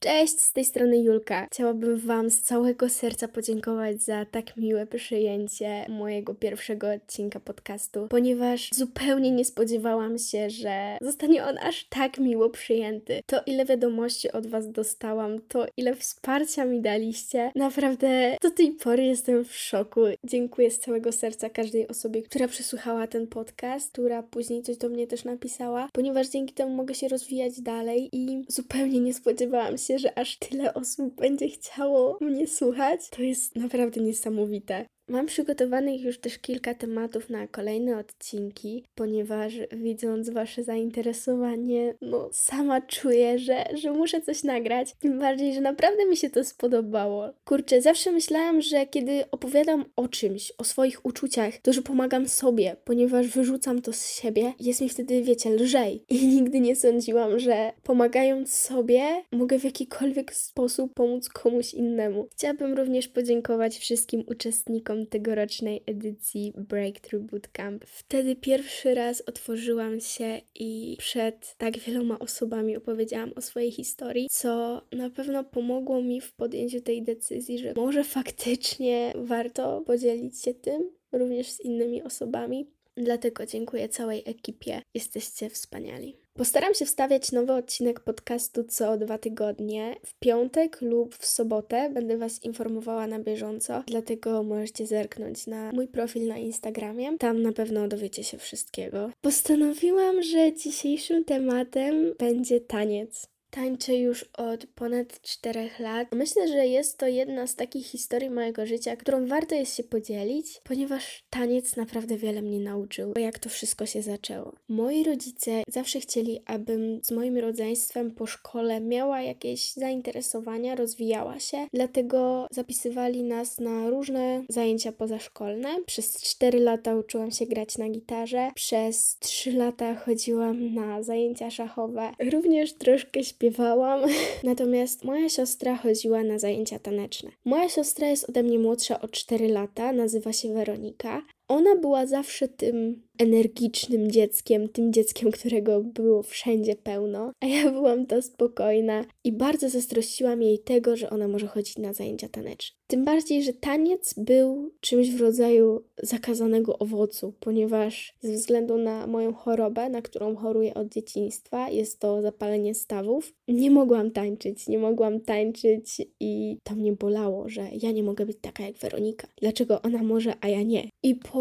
Cześć, z tej strony Julka. Chciałabym Wam z całego serca podziękować za tak miłe przyjęcie mojego pierwszego odcinka podcastu, ponieważ zupełnie nie spodziewałam się, że zostanie on aż tak miło przyjęty. To ile wiadomości od Was dostałam, to ile wsparcia mi daliście. Naprawdę do tej pory jestem w szoku. Dziękuję z całego serca każdej osobie, która przesłuchała ten podcast, która później coś do mnie też napisała, ponieważ dzięki temu mogę się rozwijać dalej i zupełnie nie spodziewałam się, że aż tyle osób będzie chciało mnie słuchać. To jest naprawdę niesamowite. Mam przygotowanych już też kilka tematów na kolejne odcinki, ponieważ widząc Wasze zainteresowanie, no sama czuję, że, że muszę coś nagrać. Tym bardziej, że naprawdę mi się to spodobało. Kurczę, zawsze myślałam, że kiedy opowiadam o czymś, o swoich uczuciach, to że pomagam sobie, ponieważ wyrzucam to z siebie, jest mi wtedy, wiecie, lżej. I nigdy nie sądziłam, że pomagając sobie, mogę w jakikolwiek sposób pomóc komuś innemu. Chciałabym również podziękować wszystkim uczestnikom tegorocznej edycji Breakthrough Bootcamp. Wtedy pierwszy raz otworzyłam się i przed tak wieloma osobami opowiedziałam o swojej historii, co na pewno pomogło mi w podjęciu tej decyzji, że może faktycznie warto podzielić się tym również z innymi osobami. Dlatego dziękuję całej ekipie. Jesteście wspaniali. Postaram się wstawiać nowy odcinek podcastu co dwa tygodnie. W piątek lub w sobotę będę Was informowała na bieżąco, dlatego możecie zerknąć na mój profil na Instagramie. Tam na pewno dowiecie się wszystkiego. Postanowiłam, że dzisiejszym tematem będzie taniec. Tańczę już od ponad 4 lat. Myślę, że jest to jedna z takich historii mojego życia, którą warto jest się podzielić, ponieważ taniec naprawdę wiele mnie nauczył, jak to wszystko się zaczęło. Moi rodzice zawsze chcieli, abym z moim rodzeństwem po szkole miała jakieś zainteresowania, rozwijała się, dlatego zapisywali nas na różne zajęcia pozaszkolne. Przez 4 lata uczyłam się grać na gitarze, przez 3 lata chodziłam na zajęcia szachowe, również troszkę śpiewałam, natomiast moja siostra chodziła na zajęcia taneczne. Moja siostra jest ode mnie młodsza o 4 lata, nazywa się Weronika. Ona była zawsze tym energicznym dzieckiem, tym dzieckiem, którego było wszędzie pełno, a ja byłam ta spokojna i bardzo zazdrościłam jej tego, że ona może chodzić na zajęcia taneczne. Tym bardziej, że taniec był czymś w rodzaju zakazanego owocu, ponieważ ze względu na moją chorobę, na którą choruję od dzieciństwa, jest to zapalenie stawów, nie mogłam tańczyć, nie mogłam tańczyć i to mnie bolało, że ja nie mogę być taka jak Weronika. Dlaczego ona może, a ja nie? I po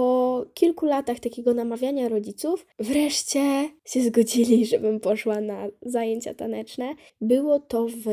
kilku latach takiego namawiania rodziców, wreszcie się zgodzili, żebym poszła na zajęcia taneczne. Było to w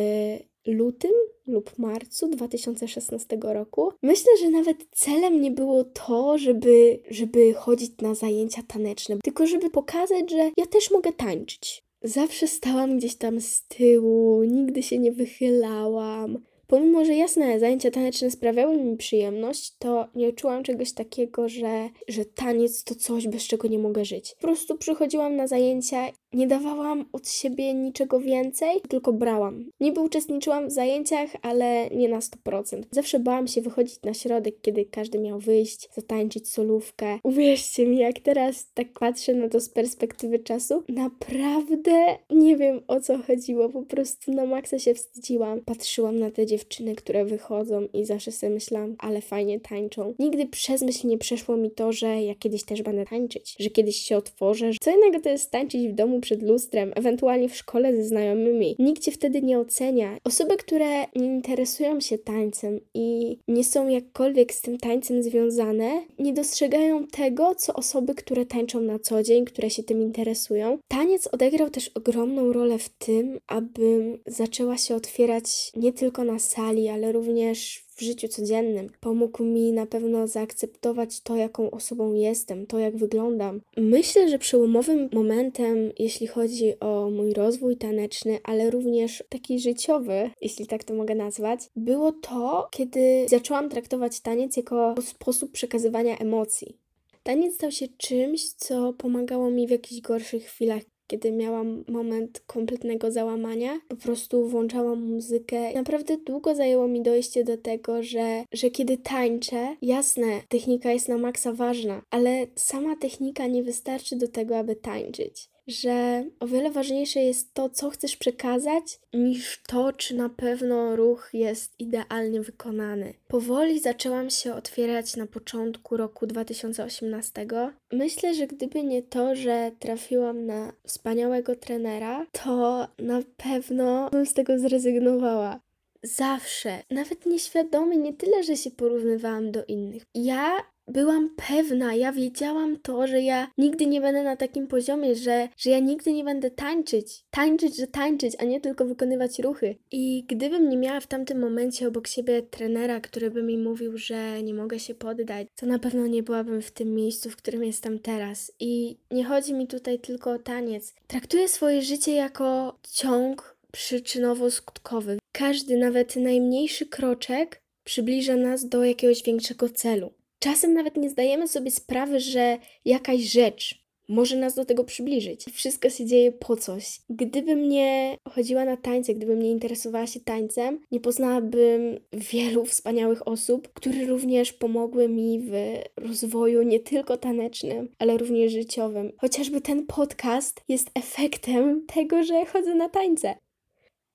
lutym lub marcu 2016 roku. Myślę, że nawet celem nie było to, żeby, żeby chodzić na zajęcia taneczne, tylko żeby pokazać, że ja też mogę tańczyć. Zawsze stałam gdzieś tam z tyłu, nigdy się nie wychylałam. Pomimo, że jasne, zajęcia taneczne sprawiały mi przyjemność, to nie czułam czegoś takiego, że, że taniec to coś, bez czego nie mogę żyć. Po prostu przychodziłam na zajęcia nie dawałam od siebie niczego więcej, tylko brałam. Niby uczestniczyłam w zajęciach, ale nie na 100%. Zawsze bałam się wychodzić na środek, kiedy każdy miał wyjść, zatańczyć solówkę. Uwierzcie mi, jak teraz tak patrzę na to z perspektywy czasu, naprawdę nie wiem o co chodziło. Po prostu na maksa się wstydziłam. Patrzyłam na te dziewczyny, które wychodzą i zawsze sobie myślałam, ale fajnie tańczą. Nigdy przez myśl nie przeszło mi to, że ja kiedyś też będę tańczyć, że kiedyś się otworzę. Co innego to jest tańczyć w domu przed lustrem, ewentualnie w szkole ze znajomymi. Nikt cię wtedy nie ocenia. Osoby, które nie interesują się tańcem i nie są jakkolwiek z tym tańcem związane, nie dostrzegają tego, co osoby, które tańczą na co dzień, które się tym interesują. Taniec odegrał też ogromną rolę w tym, abym zaczęła się otwierać nie tylko na sali, ale również w życiu codziennym. Pomógł mi na pewno zaakceptować to, jaką osobą jestem, to, jak wyglądam. Myślę, że przełomowym momentem, jeśli chodzi o mój rozwój taneczny, ale również taki życiowy, jeśli tak to mogę nazwać, było to, kiedy zaczęłam traktować taniec jako sposób przekazywania emocji. Taniec stał się czymś, co pomagało mi w jakichś gorszych chwilach, kiedy miałam moment kompletnego załamania, po prostu włączałam muzykę. Naprawdę długo zajęło mi dojście do tego, że, że kiedy tańczę, jasne, technika jest na maksa ważna, ale sama technika nie wystarczy do tego, aby tańczyć. Że o wiele ważniejsze jest to, co chcesz przekazać, niż to, czy na pewno ruch jest idealnie wykonany. Powoli zaczęłam się otwierać na początku roku 2018. Myślę, że gdyby nie to, że trafiłam na wspaniałego trenera, to na pewno bym z tego zrezygnowała. Zawsze, nawet nieświadomie, nie tyle, że się porównywałam do innych. Ja byłam pewna, ja wiedziałam to, że ja nigdy nie będę na takim poziomie, że, że ja nigdy nie będę tańczyć. Tańczyć, że tańczyć, a nie tylko wykonywać ruchy. I gdybym nie miała w tamtym momencie obok siebie trenera, który by mi mówił, że nie mogę się poddać, to na pewno nie byłabym w tym miejscu, w którym jestem teraz. I nie chodzi mi tutaj tylko o taniec. Traktuję swoje życie jako ciąg przyczynowo-skutkowy. Każdy, nawet najmniejszy kroczek przybliża nas do jakiegoś większego celu. Czasem nawet nie zdajemy sobie sprawy, że jakaś rzecz może nas do tego przybliżyć. Wszystko się dzieje po coś. Gdybym nie chodziła na tańce, gdybym nie interesowała się tańcem, nie poznałabym wielu wspaniałych osób, które również pomogły mi w rozwoju nie tylko tanecznym, ale również życiowym. Chociażby ten podcast jest efektem tego, że chodzę na tańce.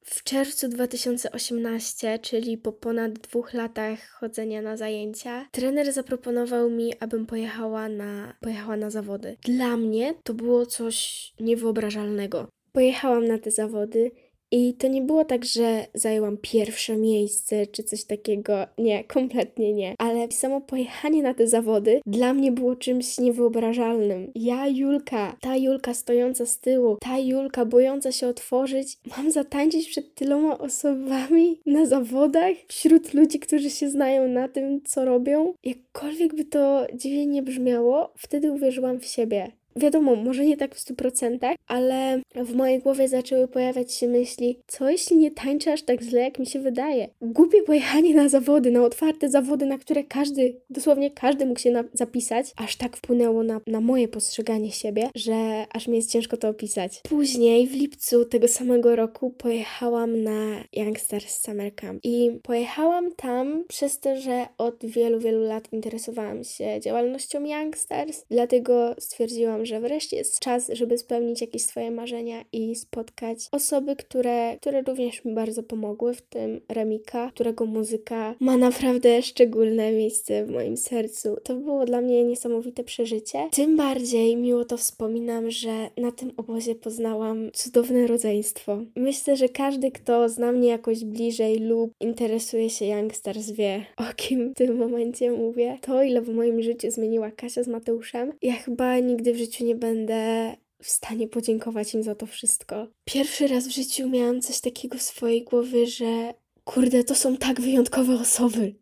W czerwcu 2018, czyli po ponad dwóch latach chodzenia na zajęcia, trener zaproponował mi, abym pojechała na, pojechała na zawody. Dla mnie to było coś niewyobrażalnego. Pojechałam na te zawody i to nie było tak, że zajęłam pierwsze miejsce czy coś takiego. Nie, kompletnie nie. Ale samo pojechanie na te zawody dla mnie było czymś niewyobrażalnym. Ja, Julka, ta Julka stojąca z tyłu, ta Julka bojąca się otworzyć, mam zatańczyć przed tyloma osobami na zawodach, wśród ludzi, którzy się znają na tym, co robią. Jakkolwiek by to dziwnie nie brzmiało, wtedy uwierzyłam w siebie. Wiadomo, może nie tak w 100%, ale w mojej głowie zaczęły pojawiać się myśli, co jeśli nie tańczę aż tak źle, jak mi się wydaje. Głupie pojechanie na zawody, na otwarte zawody, na które każdy, dosłownie każdy mógł się zapisać, aż tak wpłynęło na, na moje postrzeganie siebie, że aż mi jest ciężko to opisać. Później, w lipcu tego samego roku, pojechałam na Youngsters Summer Camp i pojechałam tam przez to, że od wielu, wielu lat interesowałam się działalnością Youngsters, dlatego stwierdziłam, że wreszcie jest czas, żeby spełnić jakieś swoje marzenia i spotkać osoby, które, które również mi bardzo pomogły, w tym Remika, którego muzyka ma naprawdę szczególne miejsce w moim sercu. To było dla mnie niesamowite przeżycie. Tym bardziej miło to wspominam, że na tym obozie poznałam cudowne rodzeństwo. Myślę, że każdy, kto zna mnie jakoś bliżej lub interesuje się Youngsters wie, o kim w tym momencie mówię. To, ile w moim życiu zmieniła Kasia z Mateuszem, ja chyba nigdy w życiu nie będę w stanie podziękować im za to wszystko. Pierwszy raz w życiu miałam coś takiego w swojej głowie, że kurde, to są tak wyjątkowe osoby.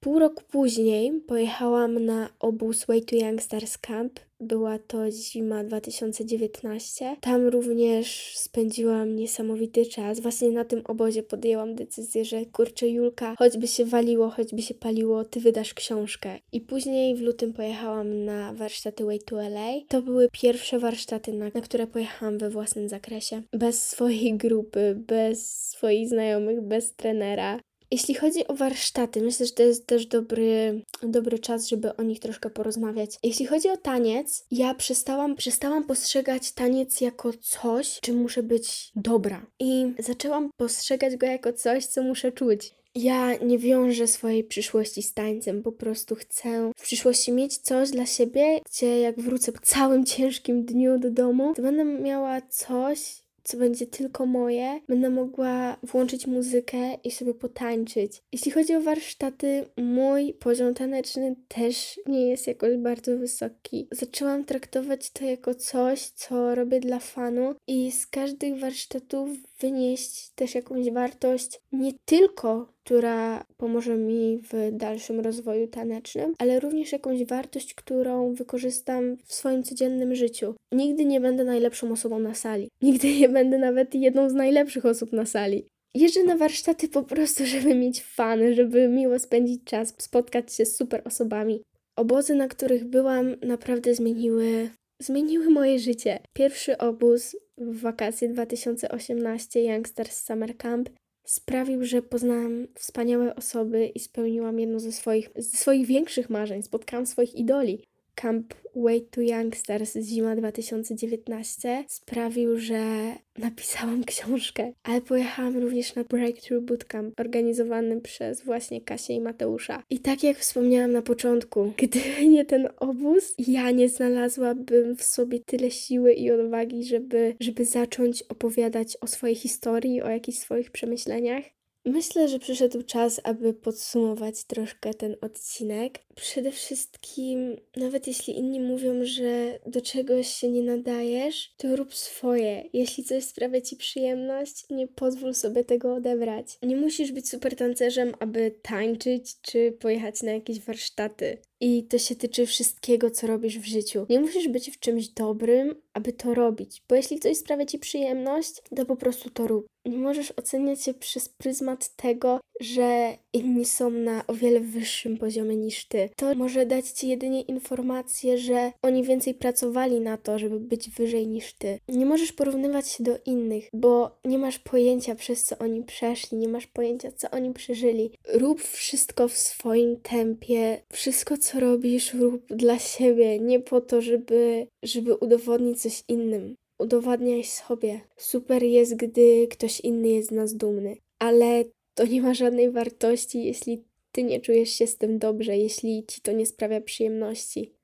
Pół roku później pojechałam na obóz Way to Youngsters Camp. Była to zima 2019. Tam również spędziłam niesamowity czas. Właśnie na tym obozie podjęłam decyzję, że kurczę Julka, choćby się waliło, choćby się paliło, ty wydasz książkę. I później w lutym pojechałam na warsztaty Way to LA. To były pierwsze warsztaty, na, na które pojechałam we własnym zakresie. Bez swojej grupy, bez swoich znajomych, bez trenera. Jeśli chodzi o warsztaty, myślę, że to jest też dobry, dobry czas, żeby o nich troszkę porozmawiać. Jeśli chodzi o taniec, ja przestałam, przestałam postrzegać taniec jako coś, czym muszę być dobra. I zaczęłam postrzegać go jako coś, co muszę czuć. Ja nie wiążę swojej przyszłości z tańcem, po prostu chcę w przyszłości mieć coś dla siebie, gdzie jak wrócę po całym ciężkim dniu do domu, to będę miała coś, co będzie tylko moje, będę mogła włączyć muzykę i sobie potańczyć. Jeśli chodzi o warsztaty, mój poziom taneczny też nie jest jakoś bardzo wysoki. Zaczęłam traktować to jako coś, co robię dla fanu i z każdych warsztatów wynieść też jakąś wartość, nie tylko która pomoże mi w dalszym rozwoju tanecznym, ale również jakąś wartość, którą wykorzystam w swoim codziennym życiu. Nigdy nie będę najlepszą osobą na sali. Nigdy nie będę nawet jedną z najlepszych osób na sali. Jeżdżę na warsztaty po prostu, żeby mieć fan, żeby miło spędzić czas, spotkać się z super osobami. Obozy, na których byłam, naprawdę zmieniły, zmieniły moje życie. Pierwszy obóz w wakacje 2018 Youngsters Summer Camp sprawił, że poznałam wspaniałe osoby i spełniłam jedno ze swoich, ze swoich większych marzeń. Spotkałam swoich idoli. Camp Way to Youngsters Zima 2019 sprawił, że napisałam książkę, ale pojechałam również na Breakthrough Bootcamp organizowany przez właśnie Kasię i Mateusza. I tak jak wspomniałam na początku, gdyby nie ten obóz, ja nie znalazłabym w sobie tyle siły i odwagi, żeby, żeby zacząć opowiadać o swojej historii, o jakichś swoich przemyśleniach. Myślę, że przyszedł czas, aby podsumować troszkę ten odcinek. Przede wszystkim, nawet jeśli inni mówią, że do czegoś się nie nadajesz, to rób swoje. Jeśli coś sprawia ci przyjemność, nie pozwól sobie tego odebrać. Nie musisz być super tancerzem, aby tańczyć czy pojechać na jakieś warsztaty. I to się tyczy wszystkiego, co robisz w życiu. Nie musisz być w czymś dobrym, aby to robić, bo jeśli coś sprawia ci przyjemność, to po prostu to rób. Nie możesz oceniać się przez pryzmat tego, że inni są na o wiele wyższym poziomie niż ty. To może dać ci jedynie informację, że oni więcej pracowali na to, żeby być wyżej niż ty. Nie możesz porównywać się do innych, bo nie masz pojęcia, przez co oni przeszli, nie masz pojęcia, co oni przeżyli. Rób wszystko w swoim tempie. Wszystko, co robisz, rób dla siebie, nie po to, żeby, żeby udowodnić coś innym. Udowadniaj sobie. Super jest, gdy ktoś inny jest z nas dumny, ale to nie ma żadnej wartości, jeśli ty nie czujesz się z tym dobrze, jeśli ci to nie sprawia przyjemności.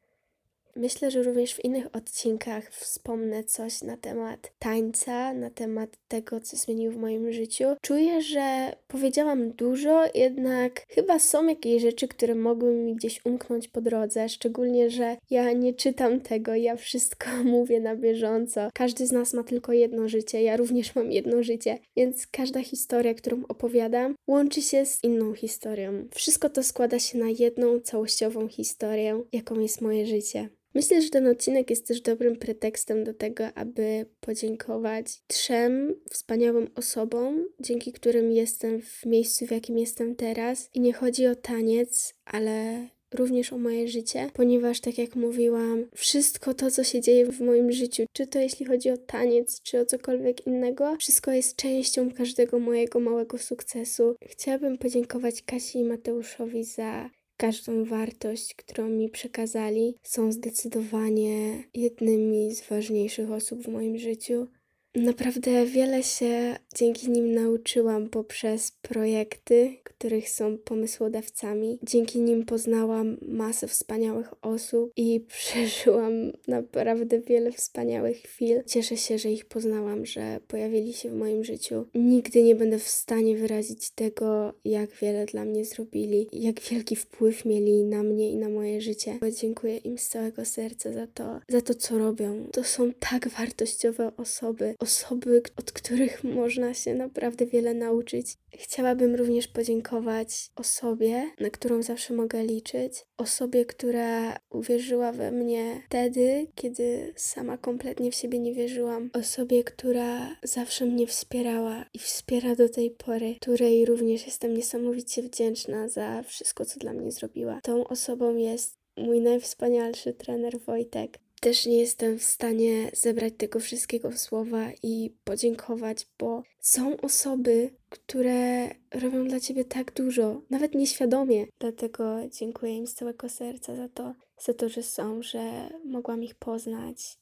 Myślę, że również w innych odcinkach wspomnę coś na temat tańca, na temat tego, co zmienił w moim życiu. Czuję, że powiedziałam dużo, jednak chyba są jakieś rzeczy, które mogły mi gdzieś umknąć po drodze, szczególnie, że ja nie czytam tego, ja wszystko mówię na bieżąco. Każdy z nas ma tylko jedno życie, ja również mam jedno życie, więc każda historia, którą opowiadam, łączy się z inną historią. Wszystko to składa się na jedną całościową historię, jaką jest moje życie. Myślę, że ten odcinek jest też dobrym pretekstem do tego, aby podziękować trzem wspaniałym osobom, dzięki którym jestem w miejscu, w jakim jestem teraz. I nie chodzi o taniec, ale również o moje życie, ponieważ tak jak mówiłam, wszystko to, co się dzieje w moim życiu, czy to jeśli chodzi o taniec, czy o cokolwiek innego, wszystko jest częścią każdego mojego małego sukcesu. Chciałabym podziękować Kasi i Mateuszowi za każdą wartość, którą mi przekazali, są zdecydowanie jednymi z ważniejszych osób w moim życiu. Naprawdę wiele się dzięki nim nauczyłam poprzez projekty, których są pomysłodawcami. Dzięki nim poznałam masę wspaniałych osób i przeżyłam naprawdę wiele wspaniałych chwil. Cieszę się, że ich poznałam, że pojawili się w moim życiu. Nigdy nie będę w stanie wyrazić tego, jak wiele dla mnie zrobili, jak wielki wpływ mieli na mnie i na moje życie. Dziękuję im z całego serca za to, za to co robią. To są tak wartościowe osoby, osoby, od których można się naprawdę wiele nauczyć. Chciałabym również podziękować osobie, na którą zawsze mogę liczyć. Osobie, która uwierzyła we mnie wtedy, kiedy sama kompletnie w siebie nie wierzyłam. Osobie, która zawsze mnie wspierała i wspiera do tej pory, której również jestem niesamowicie wdzięczna za wszystko, co dla mnie zrobiła. Tą osobą jest mój najwspanialszy trener Wojtek też nie jestem w stanie zebrać tego wszystkiego w słowa i podziękować, bo są osoby, które robią dla ciebie tak dużo, nawet nieświadomie. Dlatego dziękuję im z całego serca za to, za to, że są, że mogłam ich poznać.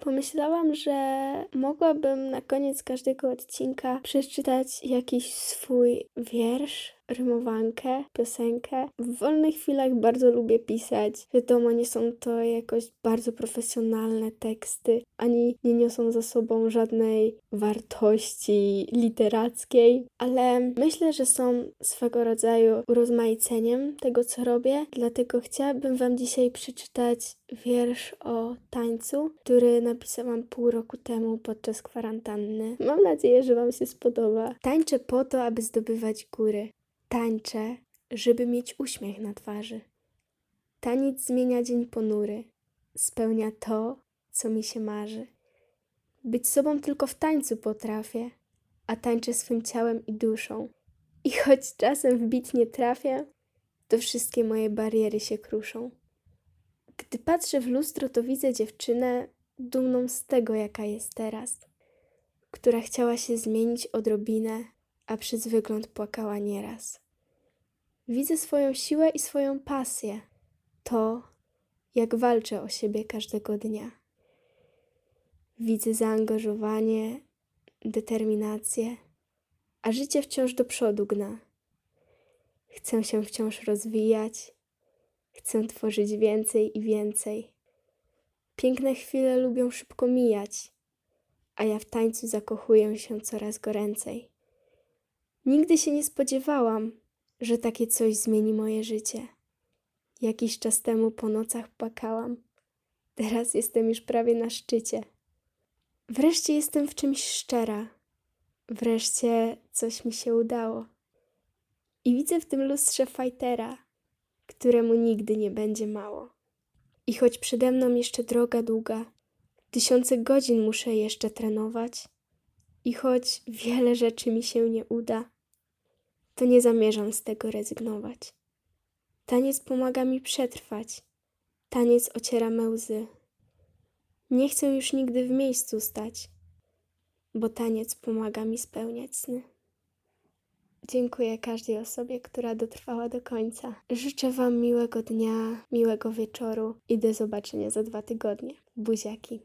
Pomyślałam, że mogłabym na koniec każdego odcinka przeczytać jakiś swój wiersz rymowankę, piosenkę. W wolnych chwilach bardzo lubię pisać. Wiadomo, nie są to jakoś bardzo profesjonalne teksty, ani nie niosą za sobą żadnej wartości literackiej, ale myślę, że są swego rodzaju urozmaiceniem tego, co robię. Dlatego chciałabym Wam dzisiaj przeczytać wiersz o tańcu, który napisałam pół roku temu podczas kwarantanny. Mam nadzieję, że Wam się spodoba. Tańczę po to, aby zdobywać góry. Tańczę, żeby mieć uśmiech na twarzy. Taniec zmienia dzień ponury, spełnia to, co mi się marzy. Być sobą tylko w tańcu potrafię, a tańczę swym ciałem i duszą. I choć czasem w bit nie trafię, to wszystkie moje bariery się kruszą. Gdy patrzę w lustro, to widzę dziewczynę dumną z tego, jaka jest teraz, która chciała się zmienić odrobinę, a przez wygląd płakała nieraz. Widzę swoją siłę i swoją pasję, to, jak walczę o siebie każdego dnia. Widzę zaangażowanie, determinację, a życie wciąż do przodu gna. Chcę się wciąż rozwijać, chcę tworzyć więcej i więcej. Piękne chwile lubią szybko mijać, a ja w tańcu zakochuję się coraz goręcej. Nigdy się nie spodziewałam, że takie coś zmieni moje życie. Jakiś czas temu po nocach płakałam. Teraz jestem już prawie na szczycie. Wreszcie jestem w czymś szczera. Wreszcie coś mi się udało. I widzę w tym lustrze fajtera, któremu nigdy nie będzie mało. I choć przede mną jeszcze droga długa, tysiące godzin muszę jeszcze trenować, i choć wiele rzeczy mi się nie uda, to nie zamierzam z tego rezygnować. Taniec pomaga mi przetrwać, taniec ociera me łzy. Nie chcę już nigdy w miejscu stać, bo taniec pomaga mi spełniać sny. Dziękuję każdej osobie, która dotrwała do końca. Życzę Wam miłego dnia, miłego wieczoru i do zobaczenia za dwa tygodnie. Buziaki.